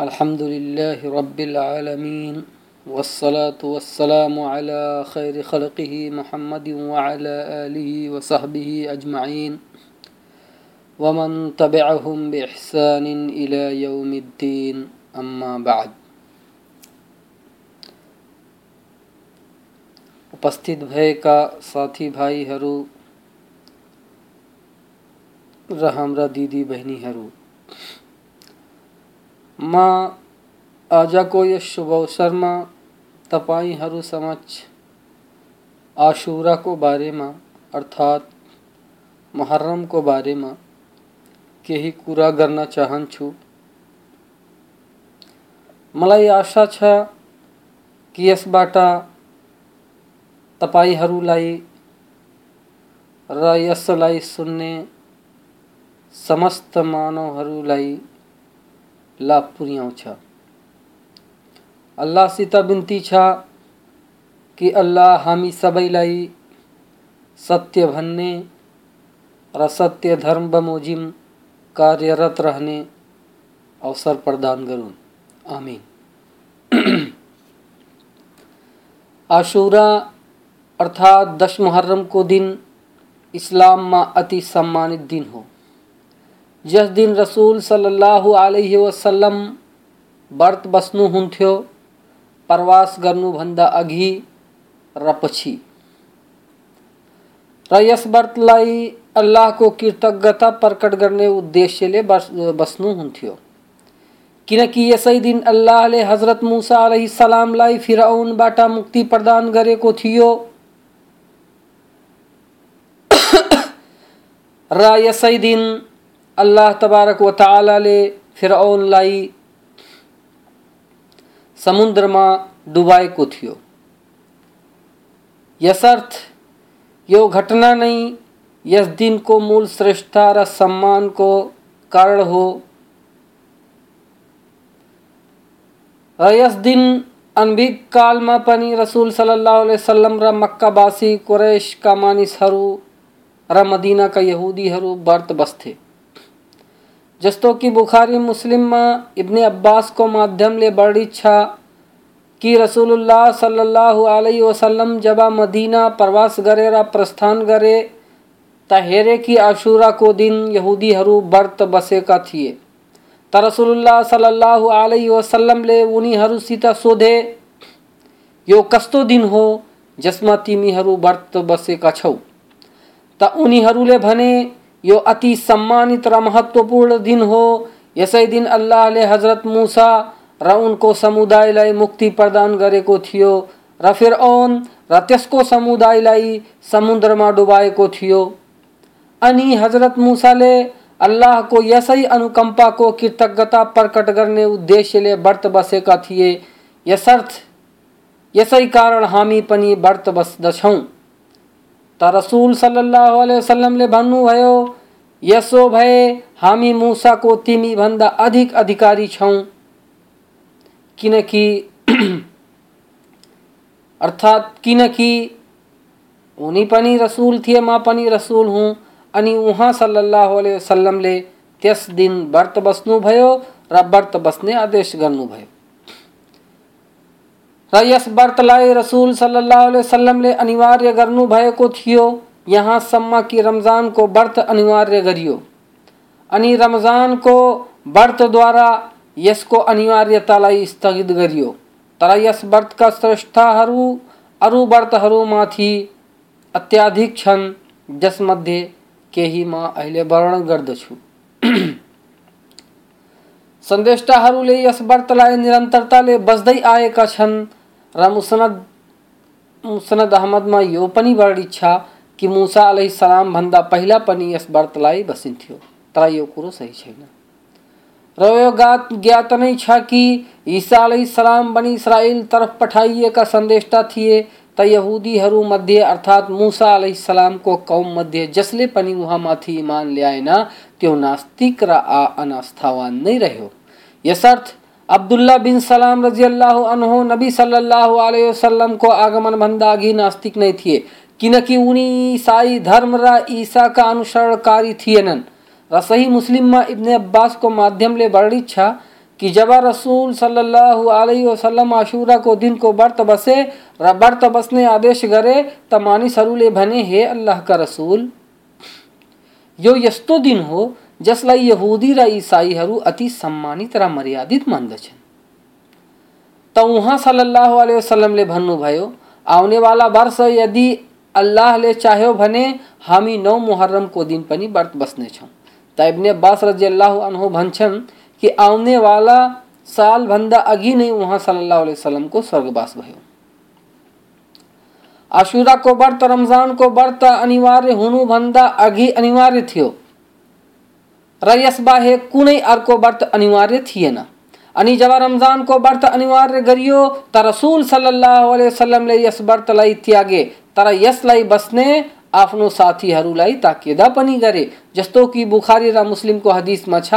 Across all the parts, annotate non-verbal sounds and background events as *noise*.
अल्हम्दुलिल्लाहि रब्बिल आलमीन वस्सलातु वस्सलामु अला खैर खल्क़िहि मुहम्मदिन व अला आलिहि व सहबिहि अजमईन वमन तबिअहुम बिइहसानिन इला यौमिद्दीन अम्मा बाद उपस्थित भएका साथी भाइहरू र हाम्रा दिदी म आजको यस शुभ अवसरमा तपाईँहरू समक्ष। आशुराको बारेमा अर्थात् मुहर्रमको बारेमा केही कुरा गर्न चाहन्छु। मलाई आशा छ कि यसबाट तपाईँहरूलाई र यसलाई सुन्ने समस्त मानवहरूलाई लाभ पुर्याउँछ अल्लाहसित बिन्ती छ कि अल्लाह हामी सबैलाई सत्य भन्ने र सत्य धर्म बमोजिम कार्यरत रहने अवसर प्रदान गरून् आमीन। *clears throat* आशुरा अर्थात दस मुहर्रम को दिन इस्लाम में अति सम्मानित दिन हो। जस दिन रसूल सल्लल्लाहु अलैहि वसल्लम व्रत बस्नुहुन्थ्यो प्रवास गर्नुभन्दा अघि र पछि र यस व्रतलाई अल्लाहको कृतज्ञता प्रकट गर्ने उद्देश्यले बस बस्नुहुन्थ्यो किनकि यसै दिन अल्लाहले हज़रत मुसा अलैहि सलामलाई फिरौनबाट मुक्ति प्रदान गरेको थियो। *coughs* र यसै दिन अल्लाह तबारक व तालाले फिरौनलाई समुद्रमा डुबाएको थियो। यसर्थ, यो घटना नै यस दिन को मूल श्रेष्ठता र सम्मान को कारण हो। र यस दिन अनभिक कालमा पनि रसुल सल्लाह वसल्लम र मक्कावासी कुरैशका मानिसहरू र मदिनाका यहुदीहरू व्रत बस्थे जस्तो कि बुखारी मुस्लिममा इब्ने अब्बासको माध्यमले बड़ी छ कि रसुलुल्लाह सल्लल्लाहु अलैहि वसल्लम जब मदीना प्रवास गरेर प्रस्थान करे, त हेरे कि आशुराको दिन यहुदीहरू व्रत बसेका थिए। त रसुलुल्लाह सल्लल्लाहु अलैहि वसल्लमले उनीहरूसित सोधे, यो कस्तो दिन हो जसमा तिमीहरू व्रत बसेका छौ? त उनीहरूले भने यो अति सम्मानित र महत्त्वपूर्ण दिन हो। यसै दिन अल्लाहले हज़रत मुसा र उनको समुदायलाई मुक्ति प्रदान गरेको थियो र फिरौन र त्यसको समुदायलाई समुद्रमा डुबाएको थियो। अनि हज़रत मुसाले अल्लाहको यसै अनुकम्पाको कृतज्ञता प्रकट गर्ने उद्देश्यले व्रत बसेका थिए। यसर्थ यसै कारण हामी पनि व्रत बस्दछौँ। त रसुल सल्लाह वसल्लमले भन्नुभयो यसो भए हामी मुसाको तिमीभन्दा अधिक अधिकारी छौँ। किनकि, *clears throat* अर्थात् किनकि, उनी पनि रसुल थिए, म पनि रसुल हुँ, अनि उहाँ सल्लाह वसल्लमले त्यस दिन व्रत बस्नुभयो र व्रत बस्ने आदेश गर्नुभयो। र यस व्रतलाई रसुल सल्लाह वसल्लमले अनिवार्य गर्नुभएको थियो। यहाँसम्म कि रमजानको व्रत अनिवार्य गरियो। अनि रमजानको व्रतद्वारा यसको अनिवार्यतालाई स्थगित गरियो। तर यस व्रतका श्रेष्ठताहरू अरू व्रतहरूमाथि अत्याधिक छन् जसमध्ये केही म अहिले वर्णन गर्दछु। *clears throat* सन्देष्टाहरूले यस व्रतलाई निरन्तरताले बस्दै आएका छन्। र मुसनद मुसनद अहमदमा यो पनि वर्णित छ कि मुसा सलाम भन्दा पहिला पनि यस व्रतलाई बसिन्थ्यो। तर यो कुरो सही छैन। र यो गात, ज्ञात नै छ कि ईसा सलाम बनी इसराइल तरफ़ पठाइएका सन्देशता थिए त यहुदीहरू मध्ये अर्थात् मुसा सलामको कौम मध्ये जसले पनि उहाँमाथि इमान ल्याएन, त्यो नास्तिक र आ अनास्थावान नै रह्यो। यसर्थ अब्दुल्ला बिन सलाम रज़ी अल्लाह अनहो नबी सल्लल्लाहु अलैहि वसल्लम को आगमन भन्दा अघि नास्तिक नै थिए। किनकि उनी ईसाई धर्म र ईसाका अनुसरणकारी थिएनन् र सही मुस्लिममा इब्ने अब्बासको माध्यमले वर्णित छ कि जब रसूल सल्लल्लाहु अलैहि वसल्लम आशूरा को दिन को बर्त बसे र बर्त बसने आदेश गरे त मानिसहरूले भने हे अल्लाह का रसूल। यो यस्तो दिन हो जसलाई यहुदी र इसाईहरू अति सम्मानित र मर्यादित मान्दछन्। त उहाँ सल्लल्लाहु अलैहि वसल्लमले भन्नुभयो, आउनेवाला वर्ष यदि अल्लाहले चाह्यो भने हामी नौ मुहर्रमको दिन पनि व्रत बस्नेछौँ। त इब्ने रजियल्लाहु अन्हु भन्छन् कि आउने वाला साल भन्दा अघि नै उहाँ सल्लल्लाहु अलैहि वसल्लमको स्वर्गवास भयो। आशुराको व्रत रमजानको व्रत अनिवार्य हुनुभन्दा अघि अनिवार्य थियो। र यसबाहेक कुनै अर्को व्रत अनिवार्य थिएन। अनि जब रमजानको व्रत अनिवार्य गरियो, त रसुल सल्लल्लाहु अलैहि वसल्लमले यस व्रतलाई त्यागे, तर यसलाई बस्ने आफ्नो साथीहरूलाई ताकेदा पनि गरे। जस्तो कि बुखारी र मुस्लिमको हदिसमा छ,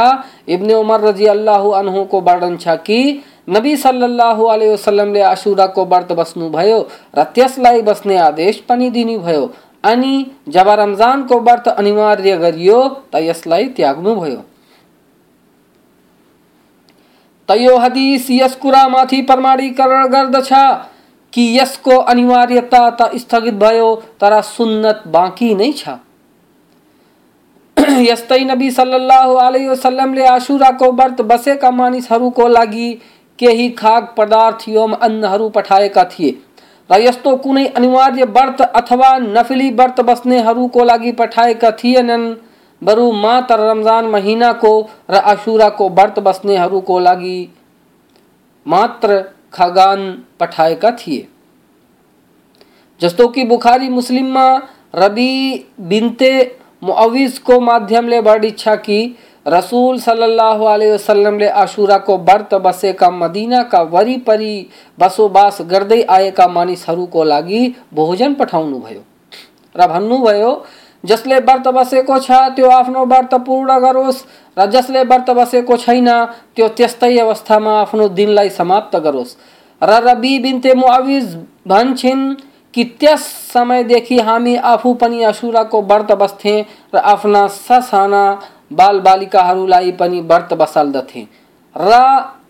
इब्ने उमर रज़ी अल्लाह अनहुको वर्णन छ कि, नबी सल्लल्लाहु अलैहि वसल्लमले आशुराको व्रत बस्नुभयो, र त्यसलाई बस्ने आदेश पनि दिनुभयो। अनि जब रमजानको व्रत अनिवार्य गरियो, त यसलाई त्याग्नुभयो त यो हदिस यस कुरामाथि प्रमाणीकरण गर्दछ कि यसको अनिवार्यता त स्थगित भयो, तर सुन्नत बाँकी नै छ। *clears throat* यस्तै नबी सल्लल्लाहु अलैहि वसल्लमले आशुराको व्रत बसेका मानिसहरूको लागि केही खाग पदार्थ एवं अन्नहरू पठाएका थिए। र यस्तो कुनै अनिवार्य व्रत अथवा नफली व्रत बस्नेहरूको लागि पठाएका थिएनन्। बरु मात्र रमज़ान महीनाको र आशुराको व्रत बस्नेहरूको लागि मात्र खागान पठाएका थिए। जस्तो कि बुखारी मुस्लिममा रबी बिनते मुअविज को माध्यमले इच्छा कि रसूल सल्लल्लाहु अलैहि वसल्लमले आशुराको व्रत बसेका मदिनाका वरिपरि बसोबास गर्दै आएका मानिसहरूको लागि भोजन पठाउनु भयो। र भन्नुभयो जसले व्रत बसेको छ, त्यो आफ्नो व्रत पूर्ण गरोस्। र जसले व्रत बसेको छैन, त्यो त्यस्तै अवस्थामा आफ्नो दिनलाई समाप्त गरोस्। र रबी बिन्ते मुआविज भन्छन् कि त्यस समयदेखि हामी आफू पनि असुराको व्रत बस्थे र आफ्ना ससाना बालबालिकाहरूलाई पनि व्रत बसाल्दथे। र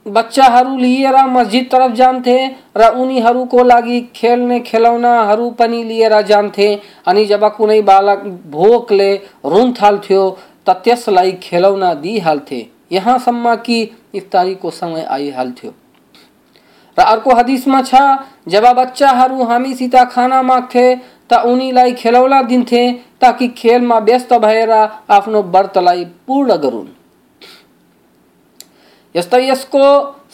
बच्चाहरू लिएर मस्जिद तरफ़ जान्थे र उनीहरूको लागि खेल्ने खेलौनाहरू पनि लिएर जान्थे। अनि जब कुनै बालक भोकले रुन थाल्थ्यो, त त्यसलाई खेलौना दिइहाल्थे। यहाँसम्म कि इफ्तारीको समय आइहाल्थ्यो। र अर्को हदिसमा छ, जब बच्चाहरू हामीसित खाना माग्थे, त उनीलाई खेलौना दिन्थे। ताकि खेलमा व्यस्त भएर आफ्नो व्रतलाई पूर्ण गरून्। यस्तै यसको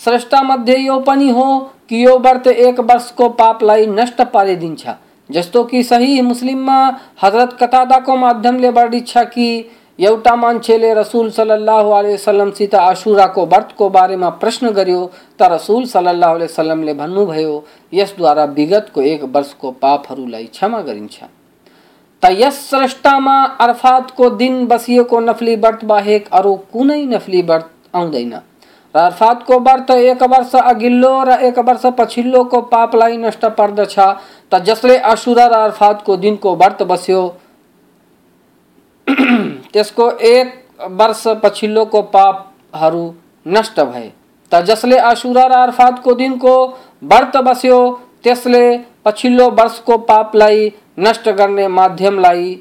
श्रेष्ठ मध्ये यो पनि हो कि यो व्रत एक वर्षको पापलाई नष्ट पारिदिन्छ, जस्तो कि सही मुस्लिममा हज़रत कतादाको माध्यमले वर्णित छ कि एउटा मान्छेले रसुल सल्लाह वसल्लमसित आशुराको व्रतको बारेमा प्रश्न गर्यो, त रसुल सल्लाह वसल्लमले भन्नुभयो, यसद्वारा विगतको एक वर्षको पापहरूलाई क्षमा गरिन्छ। त यस श्रेष्ठमा अरफातको दिन बसिएको नफली व्रत बाहेक अरू कुनै नफली व्रत आउँदैन र अरफातको व्रत एक वर्ष अघिल्लो र एक वर्ष पछिल्लोको पापलाई नष्ट पर्दछ, त जसले अशुरा र अरफातको दिनको व्रत बस्यो, *clears throat* त्यसको एक वर्ष पछिल्लोको पापहरू नष्ट भए। त जसले आशुरा र अरफातको दिनको व्रत बस्यो, त्यसले पछिल्लो वर्षको पापलाई नष्ट गर्ने माध्यमलाई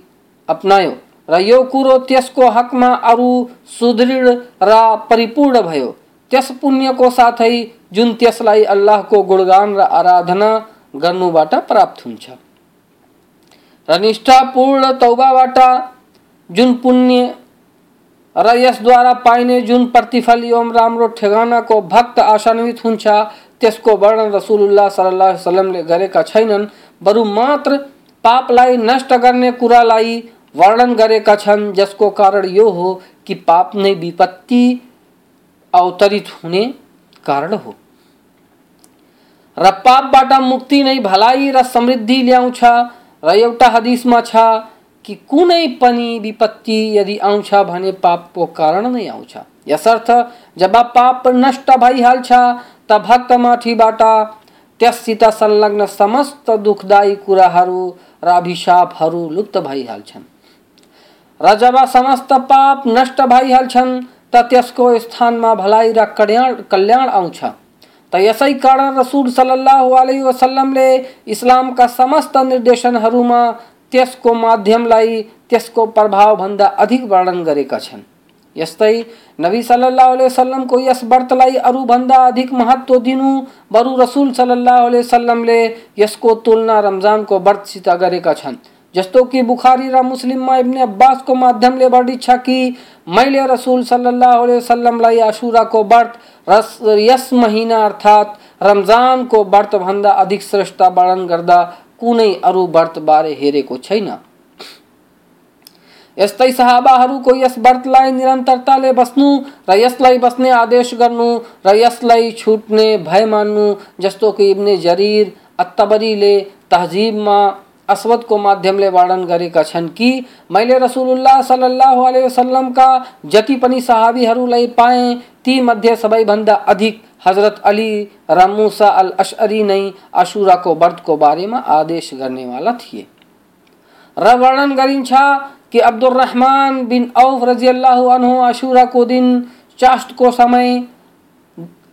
अपनायो। र यो कुरो त्यसको हकमा अरू सुदृढ र परिपूर्ण भयो। त्यस पुण्यको साथै जुन त्यसलाई अल्लाहको गुणगान र आराधना गर्नुबाट प्राप्त हुन्छ। र निष्ठापूर्ण तौबाबाट जुन पुण्य र यसद्वारा पाइने जुन प्रतिफल एवं राम्रो ठेगानाको भक्त आशान्वित हुन्छ, त्यसको वर्णन रसुलुल्लाह सल्लाह वसल्लमले गरेका छैनन्, बरु मात्र पापलाई नष्ट गर्ने कुरालाई वर्णन गरेका छन् जसको कारण यो हो कि पाप नै विपत्ति अवतरित होने कारण हो। र पापबाट मुक्ति नै भलाइ र समृद्धि ल्याउँछ र एउटा हदिसमा छ कि कुनै पनि विपत्ति यदि आउँछ भने पापको कारण नै आउँछ यसर्थ, जब पाप नष्ट भइहाल्छ त भक्तमाथिबाट त्यससित संलग्न समस्त दुखदायी कुराहरू र लुप्त भइहाल्छन् र जब समस्त पाप नष्ट भइहाल्छन् त त्यसको स्थानमा भलाइ र कल्याण कल्याण आउँछ। त यसै कारण रसुल सल्लाह अलैहि वसल्लमले इस्लामका समस्त निर्देशनहरूमा त्यसको माध्यमलाई, त्यसको प्रभावभन्दा अधिक वर्णन गरेका छन्। यस्तै नबी सल्लल्लाहु अलैहि वसल्लमको यस व्रतलाई अरूभन्दा अधिक महत्त्व दिनु बरु रसुल सल्लल्लाहु अलैहि वसल्लमले यसको तुलना रमजानको व्रतसित गरेका छन्। जस्तो कि बुखारी र मुस्लिममा इब्ने अब्बासको माध्यमले वर्णित छ कि मैले रसुल सल्लल्लाहु अलैहि वसल्लमलाई आशुराको व्रत रस, यस महिना अर्थात् रमजानको व्रतभन्दा अधिक श्रेष्ठ वर्णन गर्दा कुनै अरू व्रतबारे हेरेको छैन। यस्तै सहाबाहरूको यस व्रतलाई निरन्तरताले बस्नु र यसलाई बस्ने आदेश गर्नु र यसलाई छुट्ने भय मान्नु, जस्तो कि इब्ने जरिर अत्तबरीले तहजिबमा अस्वदको माध्यमले वर्णन गरेका छन् कि मैले रसुलुल्लाह सल्लल्लाहु अलैहि वसल्लमका जति पनि सहाबीहरूलाई पाएँ, ती मध्ये सबैभन्दा अधिक हज़रत अली र मुसा अल अशअरी नै अशुराको व्रतको बारेमा आदेश गर्नेवाला थिए। र वर्णन गरिन्छ कि अब्दुल रहमान बिन औफ रज़ी अल्लाह अनहु आशुरा को दिन चाष्ट को समय,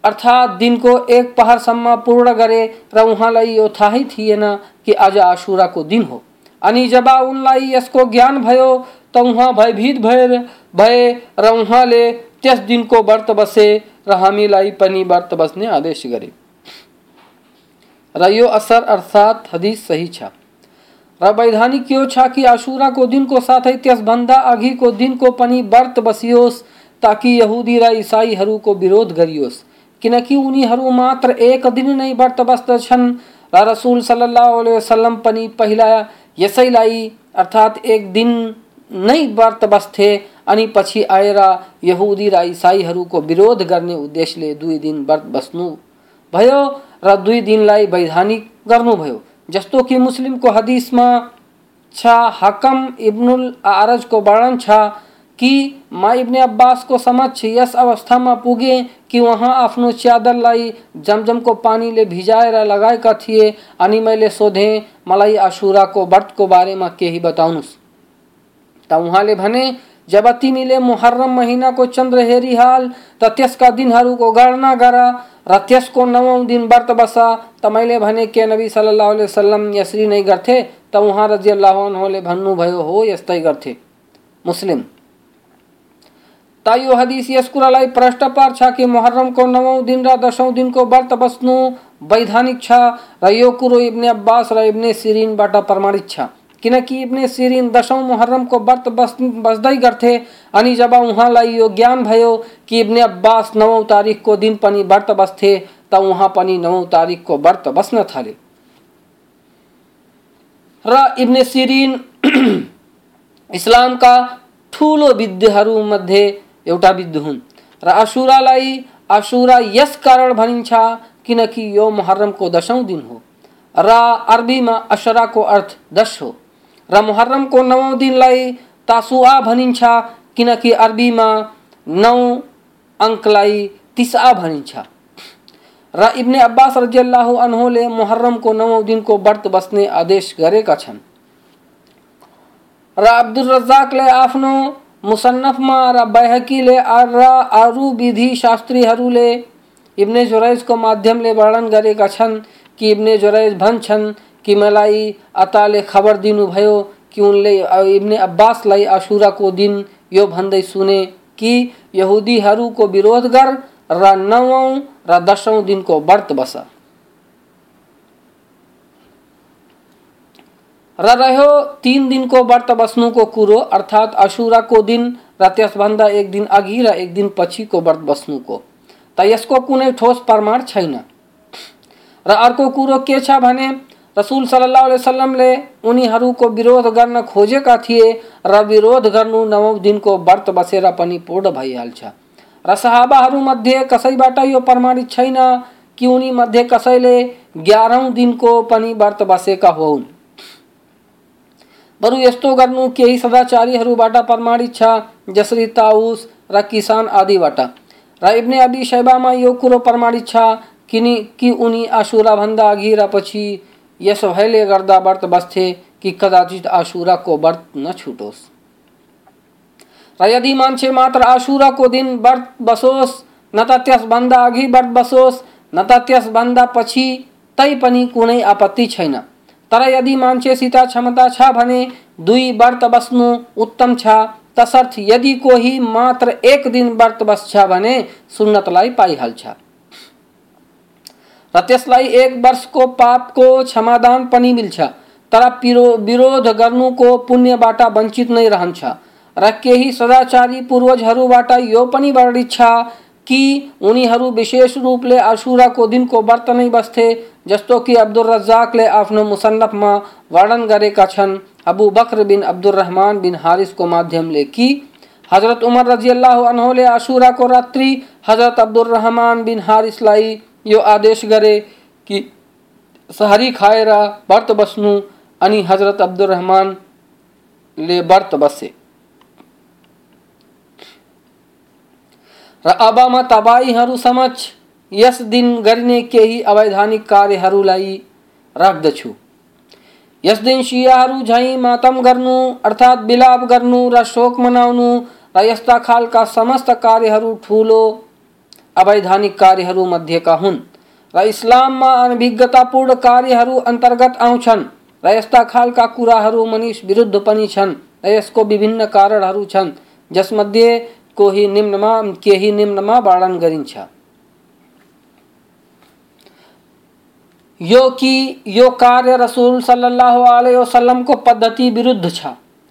अर्थात दिन को एक पहरसम्म पूर्ण गरे र उहाँलाई यो थाहै थिएन कि आज आशुराको दिन हो। अनि जब उनलाई यसको ज्ञान भयो त उहाँ भयभीत भएर भए र उहाँले त्यस दिनको व्रत बसे, र हामीलाई पनि व्रत बस्ने आदेश गरे। र असर अर्थात् हदिस सही छ। र वैधानिक यो छ कि आशुराको दिनको साथै त्यसभन्दा अघिको दिनको पनि व्रत बसियोस्, ताकि यहुदी र इसाईहरूको विरोध गरियोस्। किनकि उनीहरू मात्र एक दिन नै व्रत बस्दछन् र रसुल सल्लाह वसल्लम पनि पहिला यसैलाई अर्थात् एक दिन नै व्रत बस्थे, अनि पछि आएर यहुदी र इसाईहरूको विरोध गर्ने उद्देश्यले दुई दिन व्रत बस्नु भयो, र दुई दिनलाई वैधानिक गर्नुभयो जस्तो कि मुस्लिमको हदिसमा छ, हकम इब्नुल आरजको वर्णन छ कि मा इब्ने अब्बासको समक्ष यस अवस्थामा पुगे कि उहाँ आफ्नो च्यादरलाई जमजमको पानीले भिजाएर लगाएका थिए अनि मैले सोधेँ, मलाई आशुराको व्रतको बारेमा केही बताउनुहोस् त उहाँले भने जब तिमीले मुहर्रम महिनाको चन्द्र हेरिहाल त त्यसका दिनहरूको गणना गर र त्यसको नवौँ दिन व्रत बसा त मैले भने के नबी सल्लाह वसल्लम, यसरी नै गर्थे? त उहाँ रज़ी अल्लाहले भन्नुभयो हो, यस्तै गर्थे। मुस्लिम। त यो हदिस, यस कुरालाई प्रष्ट पार्छ कि मुहर्रमको नवौँ दिन र दसौँ दिनको व्रत बस्नु वैधानिक छ र यो कुरो इब्ने अब्बास र इब्ने सिरिनबाट प्रमाणित छ। किनकि इब्ने सिरिन दसौँ मुहर्रमको व्रत बस् बस्दै गर्थे अनि जब उहाँलाई यो ज्ञान भयो कि इब्ने अब्बास नवौँ तारिकको दिन पनि व्रत बस्थे त उहाँ पनि नौ तारिकको व्रत बस्न थाले। र इब्ने सिरिन *clears throat* इस्लामका ठुलो विद्यहरूमध्ये एउटा विद्य हुन्। र अशुरालाई अशुरा यस कारण भनिन्छ किनकि यो मुहर्रमको दसौँ दिन हो। र अरबीमा अशराको अर्थ दस हो। र मुहर्रमको नवौँ दिनलाई तासुआ भनिन्छ, किनकि अरबीमा नौ अङ्कलाई तिसा भनिन्छ। र इब्ने अब्बास रजियल्लाहु अनहुले मुहर्रमको नवौँ दिनको व्रत बस्ने आदेश गरेका छन्। र अब्दुल रजाकले आफ्नो मुसन्नफमा र बैहकीले र अरू विधि शास्त्रीहरूले इब्ने जुरैजको माध्यमले वर्णन गरेका छन् कि इब्ने जुरैज भन्छन् कि मलाई अताले खबर दिनुभयो कि उनले इब्ने अब्बासलाई अशुराको दिन यो भन्दै सुने कि यहुदीहरूको विरोध गर र नवौँ र दसौँ दिनको व्रत बस। र रह्यो तिन दिनको व्रत बस्नुको कुरो, अर्थात् अशुराको दिन र त्यसभन्दा एक दिन अघि र एक दिन पछिको व्रत बस्नुको। त यसको कुनै ठोस प्रमाण छैन। र अर्को कुरो के छ भने रसुल सल्लाह वसल्लमले उनीहरूको विरोध गर्न खोजेका थिए र विरोध गर्नु नवौँ दिनको व्रत बसेर पनि पूर्ण भइहाल्छ। र सहाबाहरूमध्ये कसैबाट यो प्रमाणित छैन कि उनी मध्ये कसैले ग्यारौँ दिनको पनि व्रत बसेका हुन् बरु यस्तो गर्नु केही सदाचारीहरूबाट प्रमाणित छ, जसरी ताउस र किसान आदिबाट। र इब्ने अबी शैबामा यो कुरो प्रमाणित छ, किनि कि उनी आशुराभन्दा अघि र पछि यस भयले गर्दा व्रत बस्थे कि कदाचित आशुराको व्रत न छुटोस्। र यदि मान्छे मात्र आशुराको दिन व्रत बसोस्, न त त्यसभन्दा अघि व्रत बसोस्, न त त्यसभन्दा पछि तै पनि कुनै आपत्ति छैन। तर यदि मान्छेसित क्षमता छ भने दुई व्रत बस्नु उत्तम छ। तसर्थ यदि कोही मात्र एक दिन व्रत बस्छ भने सुन्नतलाई पाइहाल्छ। त्यसलाई एक वर्षको पापको क्षमादान पनि मिल्छ, तर पिरो, विरोध गर्नुको पुण्यबाट वञ्चित नै रहन्छ। र केही सदाचारी पूर्वजहरूबाट यो पनि वर्णित छ कि उनीहरू विशेष रूपले आशुराको दिनको व्रत नै बस्थे, जस्तो कि अब्दुल रज्जाकले आफ्नो मुसन्नफमा वर्णन गरेका छन् अबू बकर बिन अब्दुल रहमान बिन हारिसको माध्यमले कि हज़रत उमर रज़ी अल्लाह अनहोले आशुराको रात्रि हज़रत अब्दुल रहमान बिन हारिसलाई यो आदेश गरे कि सहरी खाएर व्रत बस्नु, अनि हज़रत अब्दुल रहमानले व्रत बसे। र अबमा तपाईँहरू समक्ष यस दिन गरिने केही अवैधानिक कार्यहरूलाई राख्दछु। यस दिन सियाहरू झैँ मातम गर्नु, अर्थात् विलाप गर्नु र शोक मनाउनु र यस्ता खालका समस्त कार्यहरू ठुलो अवैधानिक कार्यहरू मध्येका हुन् र इस्लाममा अनभिज्ञतापूर्ण कार्यहरू अंतर्गत आउँछन् र यस्ता खालका कुराहरू मनिस विरुद्ध पनि छन् र यसको विभिन्न कारणहरू छन्, जसमध्ये कोही निम्नमा, केही निम्नमा वर्णन गरिन्छ। यो कि यो कार्य रसूल सल्लल्लाहु अलैहि वसल्लम को पद्धति विरुद्ध छ,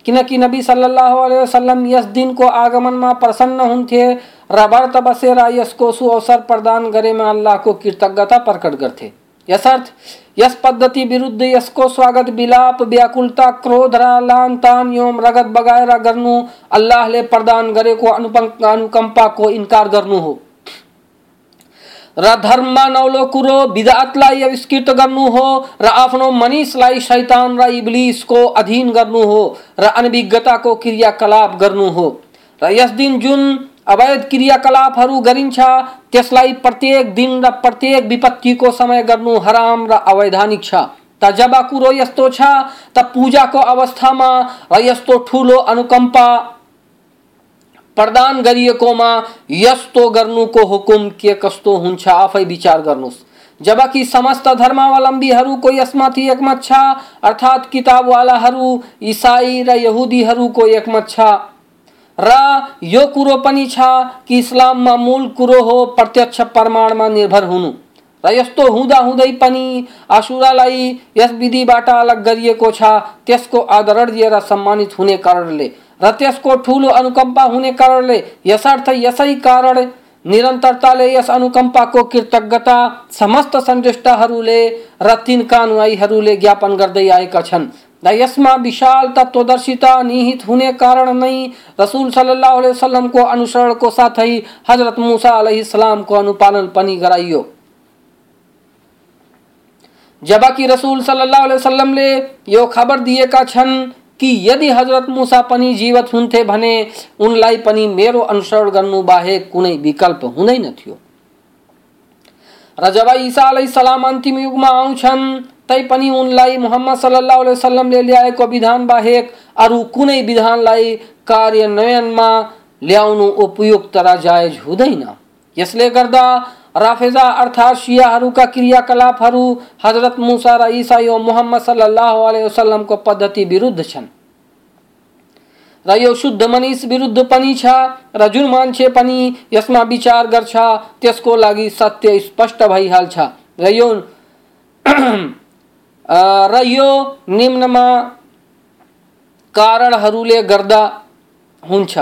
किनकि नबी सल्लल्लाहु अलैहि वसल्लम यस दिनको आगमनमा प्रसन्न हुन्थे र व्रत बसेर यसको सुअवसर प्रदान गरेमा अल्लाहको कृतज्ञता प्रकट गर्थे। यसर्थ, यस पद्धति विरुद्ध यसको स्वागत विलाप व्याकुलता, क्रोध र लान तान योम रगत बगाएर गर्नु अल्लाहले प्रदान गरेको अनुकम्पाको इन्कार गर्नु हो। र धर्ममा नौलो कुरो बिदातलाई आविष्कृत गर्नु हो र आफ्नो मनिसलाई शैतान र इब्लिसको अधीन गर्नु हो र अनभिज्ञताको क्रियाकलाप गर्नु हो। र यस दिन जुन अवैध क्रियाकलापहरू प्रत्येक दिन र प्रत्येक विपत्तिको समय गर्नु हराम र अवैधानिक छ। त जब कुरो यस्तो छ, त पूजाको अवस्थामा र यस्तो ठुलो प्रदान गरिएकोमा यस्तो गर्नुको हुकुम के कस्तो हुन्छ आफै विचार गर्नुहोस्। जबकि समस्त धर्मावलम्बीहरूको यसमाथि एकमत छ, अर्थात् किताबवालाहरू, इसाई र यहुदीहरूको एकमत छ। र, यो कुरो पनि छ कि इस्लाममा मूल कुरो हो प्रत्यक्ष प्रमाणमा निर्भर हुनु। र यस्तो हुँदा हुँदै पनि आसुरालाई यस विधिबाट अलग गरिएको छ, त्यसको आदरणीय र सम्मानित हुने कारणले। र त्यसको ठुलो अनुकम्पा हुने कारणले यसर्थ यसै कारण निरन्तरताले यस अनुकम्पाको कृतज्ञता समस्त सन्देष्टाहरूले र तिनका अनुयायीहरूले ज्ञापन गर्दै आएका छन्। र यसमा विशाल तत्वदर्शिता निहित होने कारण नै रसुल सल्लल्लाहु अलैहि वसल्लमको अनुसरणको साथै हज़रत मूसा मुसा अलैहिस्सलामको अनुपालन पनि गराइयो जबकि रसूल सल्लल्लाहु अलैहि वसल्लमले यो खबर दिएका छन् कि यदि हज़रत मुसा पनि जीवित हुन्थे भने उनलाई पनि मेरो अनुसरण गर्नु बाहेक कुनै विकल्प हुँदैन थियो। र जब ईसा अलैहिस्सलाम अन्तिम युगमा आउँछन् तैपनि उनलाई मुहम्मद अलैहि वसल्लमले ल्याएको विधान बाहेक अरू कुनै विधानलाई कार्यान्वयनमा ल्याउनु उपयुक्त र जायज़ यसले गर्दा राफेजा अर्थात् शियाहरूका क्रियाकलापहरू हज़रत मुसा र यो मुहम्मद अलैहि वसल्लमको पद्धति विरुद्ध छन्। र यो शुद्ध मनिस विरुद्ध पनि छ र जुन मान्छे पनि यसमा विचार गर्छ, त्यसको लागि सत्य स्पष्ट भइहाल्छ। र यो र निम्नमा कारणहरूले गर्दा हुन्छ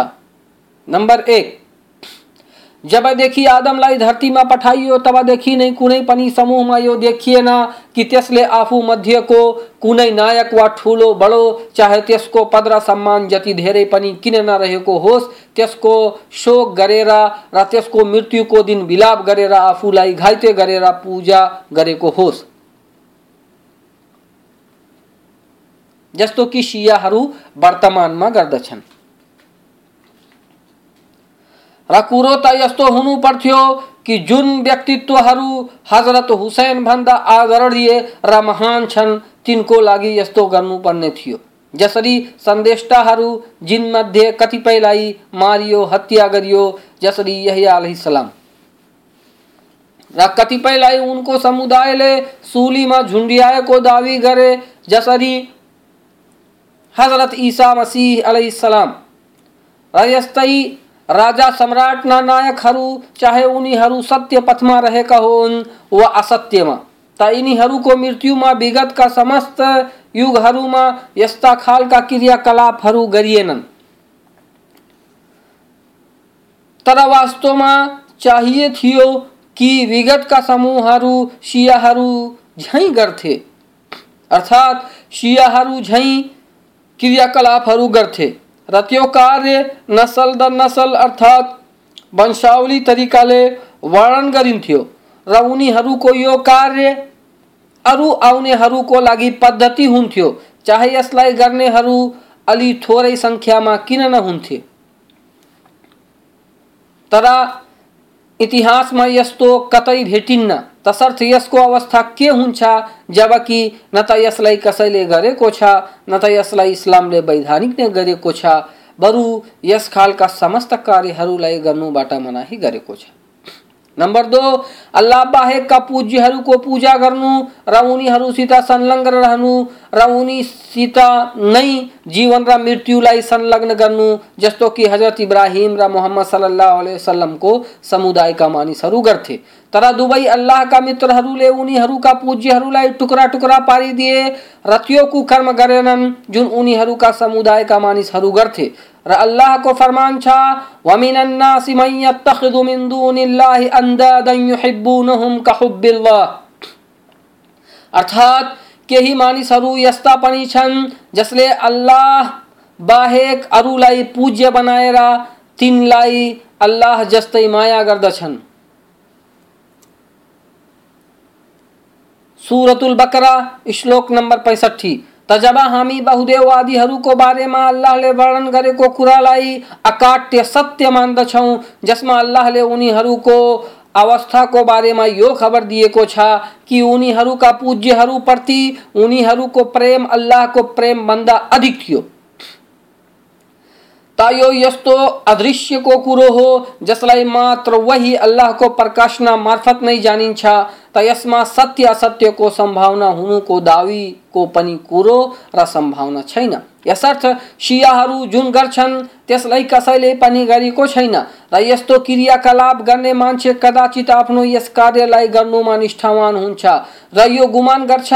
नम्बर एक जबदेखि आदमलाई धरतीमा पठाइयो तबदेखि नै कुनै पनि समूहमा यो देखिएन कि त्यसले आफू मध्येको कुनै नायक वा ठुलो बडो, चाहे त्यसको पद र सम्मान जति धेरै पनि किन नरहेको होस्, त्यसको शोक गरेर र त्यसको मृत्युको दिन विलाप गरेर आफूलाई घाइते गरेर पूजा गरेको होस्। जस्तो कि सियाहरू वर्तमानमा गर्दछन्। र कुरो त यस्तो हुनु पर्थ्यो कि जुन व्यक्तित्वहरू हज़रत हुसैन भन्दा आदरणीय र महान छन्, तिनको लागि यस्तो गर्नुपर्ने थियो। जसरी संदेष्टाहरू जिनमध्ये कतिपयलाई मारियो, हत्या गरियो, जसरी यहिया अलैहिस्सलाम र कतिपयलाई उनको समुदायले सुलीमा झुन्डियाएको दावी गरे, जसरी हज़रत ईसा मसीह अलैहिस्सलाम र यस्तै राजा सम्राटना नायकहरू चाहे उनीहरू सत्य पथमा रहेका हुन्, वा असत्यमा त यिनीहरूको मृत्युमा विगतका समस्त युगहरूमा यस्ता खालका क्रियाकलापहरू गरिएनन् तर वास्तवमा चाहिए थियो कि विगतका समूहहरू सियाहरू झैँ गर्थे। अर्थात् सियाहरू झैँ क्रियाकलापहरू गर्थे र त्यो कार्य नसल दर नसल अर्थात् वंशावली तरिकाले वर्णन गरिन्थ्यो र उनीहरूको यो कार्य अरू आउनेहरूको लागि पद्धति हुन्थ्यो, चाहे यसलाई गर्नेहरू अलि थोरै सङ्ख्यामा किन नहुन्थे। तर इतिहासमा यस्तो कतै भेटिन्न। तसर्थ यसको अवस्था के हुन्छ, जबकि न त यसलाई कसैले गरेको छ, न त यसलाई वैधानिक नै गरेको छ, बरु यस खालका समस्त कार्यहरूलाई मनाही गरेको छ। नंबर दो, अल्लाह बाहेकका पूज्यहरूको पूजा गर्नु र उनीहरूसित संलग्न रहनु र उनीसित नै जीवन र मृत्युलाई संलग्न गर्नु जस्तो कि हज़रत इब्राहिम र मोहम्मद सल्लल्लाहु अलैहि वसल्लमको समुदायका मानिसहरू गर्थे तर दुवै अल्लाहका मित्रहरूले उनीहरूका पूज्यहरूलाई टुक्रा टुक्रा पारिदिए र त्यो कुकर्म गरेनन् जुन उनीहरूका समुदायका मानिसहरू गर्थे र अल्लाह को फरमान छा वमिन अन्नास मन यत्तखिदु मिन दूनिल्लाहि अंदादन युहिब्बुनहुम कहुब्बिल्लाह। अर्थात, केही मानिसहरू यस्ता पनि छन्, जसले अल्लाह बाहेक अरूलाई पूज्य बनाएर तिनलाई अल्लाह जस्तै माया गर्दछन्। सूरतुल बकरा, श्लोक नंबर पैंसठी त जब हामी बहुदेववादीहरूको बारेमा अल्लाहले वर्णन कुरालाई अकाट्य सत्य मान्दछौँ, जसमा अल्लाहले उनीहरूको अवस्थाको बारेमा यो खबर दिएको छ कि उनीहरूका पूज्यहरूप्रति उनीहरूको प्रेम अल्लाहको प्रेमभन्दा अधिक थियो। त यस्तो अदृश्यको कुरो हो, जसलाई मात्र वही अल्लाहको प्रकाशना मार्फत नै जानिन्छ। यसमा सत्य असत्यको को हुनुको दावीको पनि कुरो र सम्भावना छैन। यसर्थ सियाहरू जुन गर्छन्, त्यसलाई कसैले पनि गरेको छैन र यस्तो क्रियाकलाप गर्ने मान्छे कदाचित आफ्नो यस कार्यलाई गर्नुमा निष्ठावान हुन्छ र यो गुमान गर्छ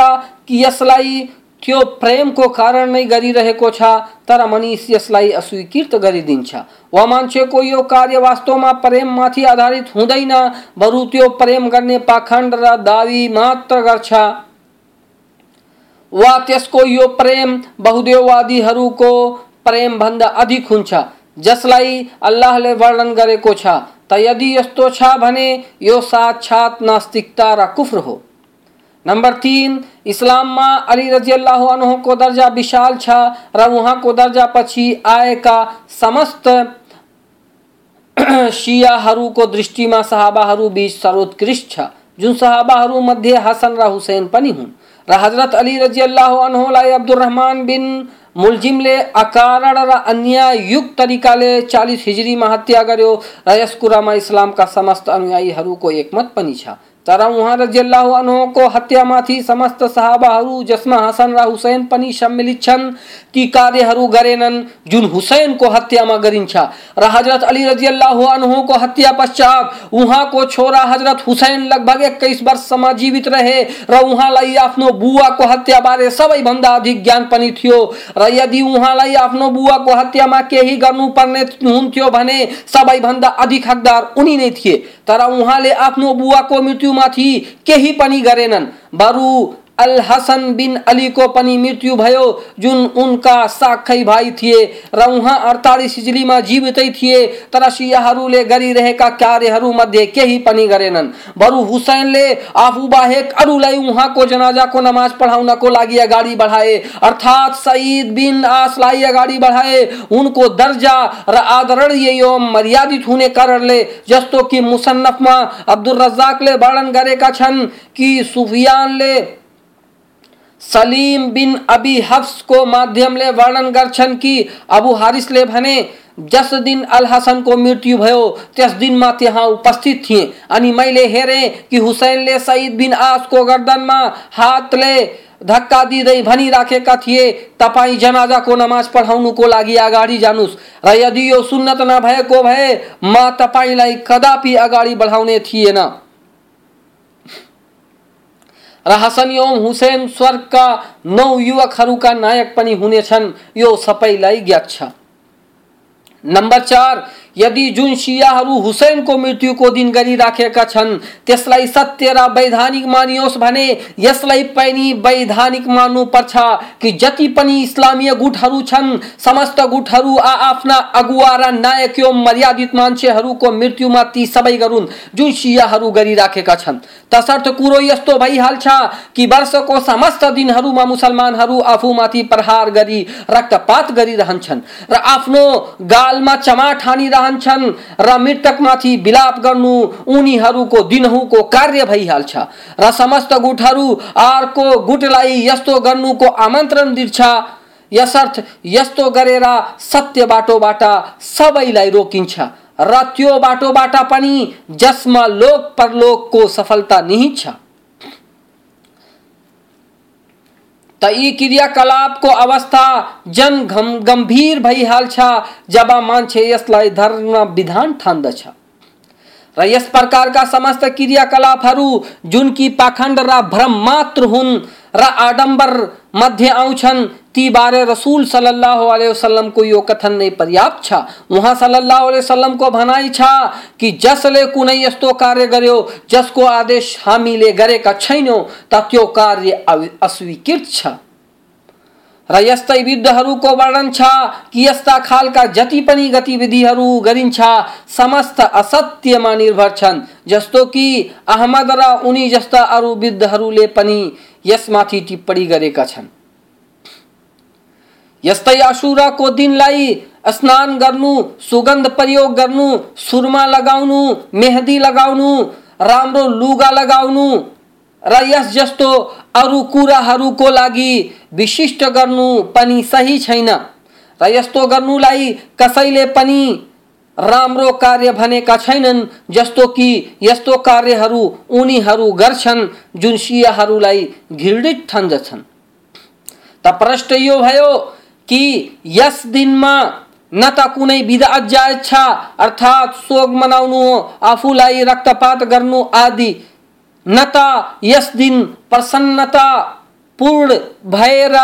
कि यसलाई त्यो प्रेमको कारण नै गरिरहेको छ? तर मनिस यसलाई अस्वीकृत गरिदिन्छ। वा मान्छेको यो कार्य वास्तवमा प्रेममाथि आधारित हुँदैन, बरु त्यो प्रेम गर्ने पाखण्ड र दावी मात्र गर्छ। वा त्यसको यो प्रेम बहुदेववादीहरूको प्रेमभन्दा अधिक हुन्छ, जसलाई अल्लाहले वर्णन गरेको छ। त यदि यस्तो छ भने यो साक्षात नास्तिकता र कुफ्र हो। नंबर तीन, इस्लाम में अली रज़ी अल्लाह को दर्जा विशाल छ र उहाँको दर्जा पछि आएका समस्त *clears throat* शियाहरूको दृष्टिमा सहाबाहरू बीच सर्वोत्कृष्ट छ। जुन सहाबाहरू मध्ये हसन र हुसैन पनि हुन्। र हज़रत अली रज़ी अल्लाह अनहुलाई अब्दुलरहमान बिन मुल्जिमले अकारण र अन्यायुक्त तरिकाले चालिस हिजरीमा हत्या गर्यो र यस कुरामा इस्लामका समस्त अनुयायीहरूको एकमत पनि छ। तर उहाँ रजियल्लाहु अन्हुको हत्यामाथि समस्त सहाबाहरू जसमा हसन र हुसैन पनि सम्मिलित छन् ती कार्यहरू जुन हुसैनको हत्यामा गरिन्छ र हज़रत अली रजियल्लाहु अन्हुको हत्या पश्चात उहाँको छोरा हज़रत हुसैन लगभग वर्ष वर्षसम्म जीवित रहे। र उहाँलाई आफ्नो बुवाको हत्याबारे सबैभन्दा अधिक ज्ञान पनि थियो। र यदि उहाँलाई आफ्नो बुवाको हत्यामा केही गर्नुपर्ने हुन्थ्यो भने सबैभन्दा अधिक हकदार उनी नै थिए। तर उहाँले आफ्नो बुवाको मृत्युमाथि केही पनि गरेनन्। बरु अल हसन बिन अली को पनि मृत्यु भयो, जुन उनका साखै भाइ थिए। र उहाँ अडतालिस हिजरीमा जीवितै थिए तर सियाहरूले गरिरहेका कार्यहरूमध्ये केही पनि गरेनन्। बरु हुसैनले आफू बाहेक अरूलाई उहाँको जनाजाको नमाज़ पढाउनको लागि अगाडि बढाए, अर्थात् सईद बिन आसलाई अगाडि बढाए। उनको दर्जा र आदरणीय एवं मर्यादित हुने कारणले, जस्तो कि मुसन्नफमा अब्दुल रजाकले वर्णन गरेका छन् कि सुफियानले सलीम बिन अबी हफ्स को माध्यमले वर्णन गर्छन् कि अबु हारिसले भने, जस दिन अल हसन को मृत्यु भयो, त्यस दिनमा त्यहाँ उपस्थित थिए। अनि मैले हेरेँ कि हुसैनले सईद बिन आसको गर्दनमा हातले धक्का दिँदै भनिराखेका थिए, तपाईँ जनाजाको नमाज़ पढाउनुको लागि अगाडि जानुस्। र यदि यो सुन्नत नभएको भए, म तपाईँलाई कदापि अगाडि बढाउने थिएन। र हसन एवं हुसैन स्वर्गका नौ युवक का नायक पनि हुनेछन् यो सबैलाई ज्ञात छ। चार यदि जुन शियाहरू हुसैनको मृत्युको दिन गरिराखेका छन्, त्यसलाई सत्य र वैधानिक मानियोस् भने यसलाई पनि वैधानिक मान्नुपर्छ कि जति पनि इस्लामीय गुटहरू छन्, समस्त गुटहरू आ आफ्ना अगुवा र नायक एवं मर्यादित मान्छेहरूको मृत्युमा ती सबै गरून् जुन शियाहरू गरिराखेका छन्। तसर्थ कुरो यस्तो भइहाल्छ कि वर्षको समस्त दिनहरूमा मुसलमानहरू आफूमाथि प्रहार गरी रक्तपात गरिरहन्छन् र आफ्नो गालमा चमाट हानिरहन्छन् र मृतकमाथि विलाप गर्नु उनीहरूको दिनहुँको कार्य भइहाल्छ र समस्त गुटहरू अर्को गुटलाई यस्तो गर्नुको आमन्त्रण दिन्छ। यसर्थ यस्तो गरेर सत्य बाटोबाट सबैलाई रोकिन्छ र त्यो बाटोबाट पनि जसमा लोक परलोकको सफलता निहित छ। त क्रियाकलाप को अवस्था जन गंभीर भई हाल छा, जब मान्छे यसलाई धर्म विधान ठान्दछ। र यस प्रकारका समस्त क्रियाकलापहरू, जुन कि पाखण्ड र भ्रम मात्र हुन्, र आडम्बर मध्ये आउँछन्, ती बारे रसूल सल्लल्लाहु अलैहि वसल्लम को यो कथन नै पर्याप्त छ। उहाँ सल्लल्लाहु अलैहि वसल्लम को भनाइ छ कि जसले कुनै यस्तो कार्य गर्यो, जसको आदेश हामीले गरेका छैनौँ, त त्यो कार्य अस्वीकृत छ। र यस्तै विद्धहरूको वर्णन छ कि यस्ता खालका जति पनि गतिविधिहरू गरिन्छ, समस्त असत्यमा निर्भर छन्, जस्तो कि अहमद र उनी जस्ता अरू विद्धहरूले पनि यसमाथि टिप्पणी गरेका छन्। यस्तै अशुराको दिनलाई स्नान गर्नु, सुगन्ध प्रयोग गर्नु, सुरमा लगाउनु, मेहदी लगाउनु, राम्रो लुगा लगाउनु र यस जस्तो अरू कुराहरूको लागि विशिष्ट गर्नु पनि सही छैन। र यस्तो गर्नुलाई कसैले पनि राम्रो कार्य भनेका छैनन्, जस्तो कि यस्तो कार्यहरू उनीहरू गर्छन्, जुन सियाहरूलाई घृणित ठान्दछन्। त प्रश्न यो भयो कि यस दिनमा न त कुनै बिदा जायज़ छ, अर्थात् शोक मनाउनु, आफूलाई रक्तपात गर्नु आदि न त यस दिन प्रसन्नता, पूर्ण भएर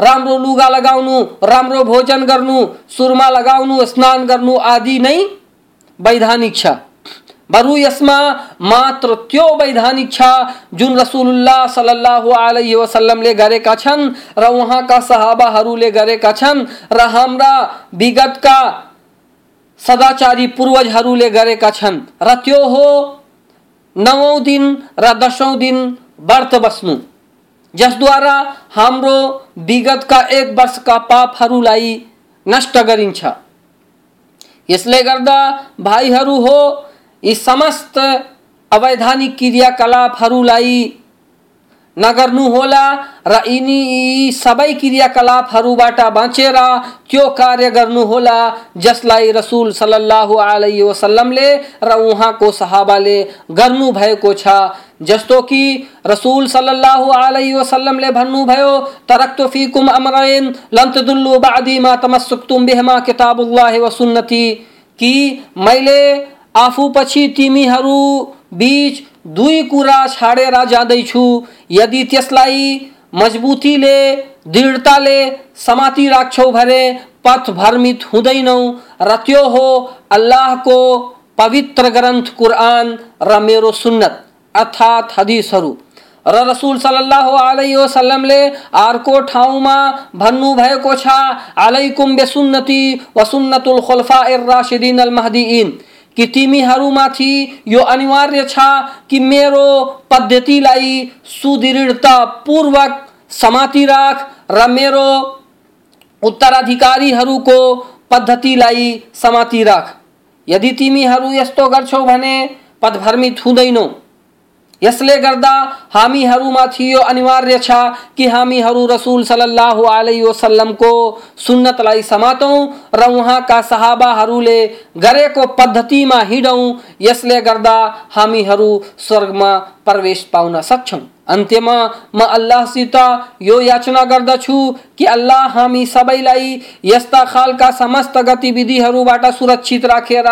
राम्रो लुगा लगाउनु, राम्रो भोजन गर्नु, सुरमा लगाउनु, स्नान गर्नु आदि नै वैधानिक छ। बरु यसमा मात्र त्यो वैधानिक छ जुन रसुल्लाह सल्लल्लाहु अलैहि वसल्लमले गरेका छन् र उहाँका सहाबाहरूले गरेका छन् र हाम्रा विगतका सदाचारी पूर्वजहरूले गरेका छन्। र त्यो हो नवौँ दिन र दसौँ दिन व्रत बस्नु जसद्वारा हाम्रो विगतका एक वर्ष वर्षका पापहरूलाई नष्ट गरिन्छ। यसले गर्दा भाइहरू हो, यी समस्त अवैधानिक क्रियाकलापहरूलाई नगर्नुहोला र यिनी सबै क्रियाकलापहरूबाट बाँचेर त्यो कार्य गर्नुहोला, जसलाई रसुल सल्लाह अलैहि वसल्लमले र उहाँको सहाबाले गर्नुभएको छ। जस्तो कि रसूल सल्लल्लाहु अलैहि वसल्लमले भन्नुभयो, तरक्तु फीकुम अमरैन लन तदुल्लु बादी मा तमस्सुक्तुम बिहमा किताबुल्लाह व सुन्नती। कि मैले आफू पछि तिमीहरू बीच दुई कुरा छाडेर जाँदैछु। यदि त्यसलाई मजबुतीले, दृढताले समाति राख्छौ भने पथ भ्रमित हुँदैनौ र त्यो हो अल्लाहको पवित्र ग्रन्थ कुरान र मेरो सुन्नत। अर्थात् हदिसहरू। र रसुल सल्लल्लाहु अलैहि वसल्लमले अर्को ठाउँमा भन्नुभएको छ, अलैकुम बेसुन्नति व सुन्नतुल खुलफाइर राशिदिन अल महदीन कि तिमीहरूमाथि यो अनिवार्य छ कि मेरो पद्धतिलाई सुदृढतापूर्वक समाति राख र मेरो उत्तराधिकारीहरूको पद्धतिलाई समाति राख। यदि तिमीहरू यस्तो गर्छौ भने पदभ्रमित हुँदैनौ। यसले गर्दा हामीहरूमाथि यो अनिवार्य छ कि हामीहरू रसुल सल्लाह वसल्लमको सुन्नतलाई समातौँ र उहाँका सहाबाहरूले गरेको पद्धतिमा हिँडौँ। यसले गर्दा हामीहरू स्वर्गमा प्रवेश पाउन सक्छौँ। अन्त्यमा म अल्लाहसित यो याचना गर्दछु कि अल्लाह हामी सबैलाई यस्ता खालका समस्त गतिविधिहरूबाट सुरक्षित राखेर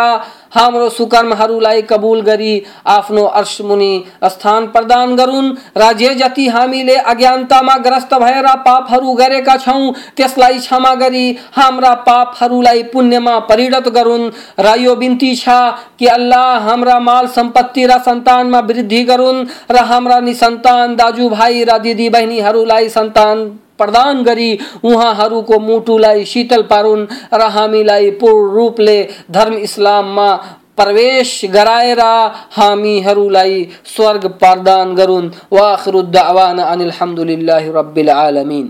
हाम्रो सुकर्महरूलाई कबुल गरी आफ्नो अर्शमुनि स्थान प्रदान गरून् र जे जति हामीले अज्ञानतामा ग्रस्त भएर पापहरू गरेका छौँ त्यसलाई क्षमा गरी हाम्रा पापहरूलाई पुण्यमा परिणत गरून् र यो बिन्ती छ कि अल्लाह हाम्रा माल संपत्ति र सन्तानमा वृद्धि गरून् र हाम्रा निसन्तान दाजुभाइ र दिदीबहिनीहरूलाई सन्तान प्रदान गरी उहाँहरूको मुटुलाई शीतल पारुन् र हामीलाई पूर्ण रूपले धर्म इस्लाममा प्रवेश गराएर हामीहरूलाई स्वर्ग प्रदान गरून्। वाखरुद्दावान अनिलहमदुल्ला रब्बिल आलमिन।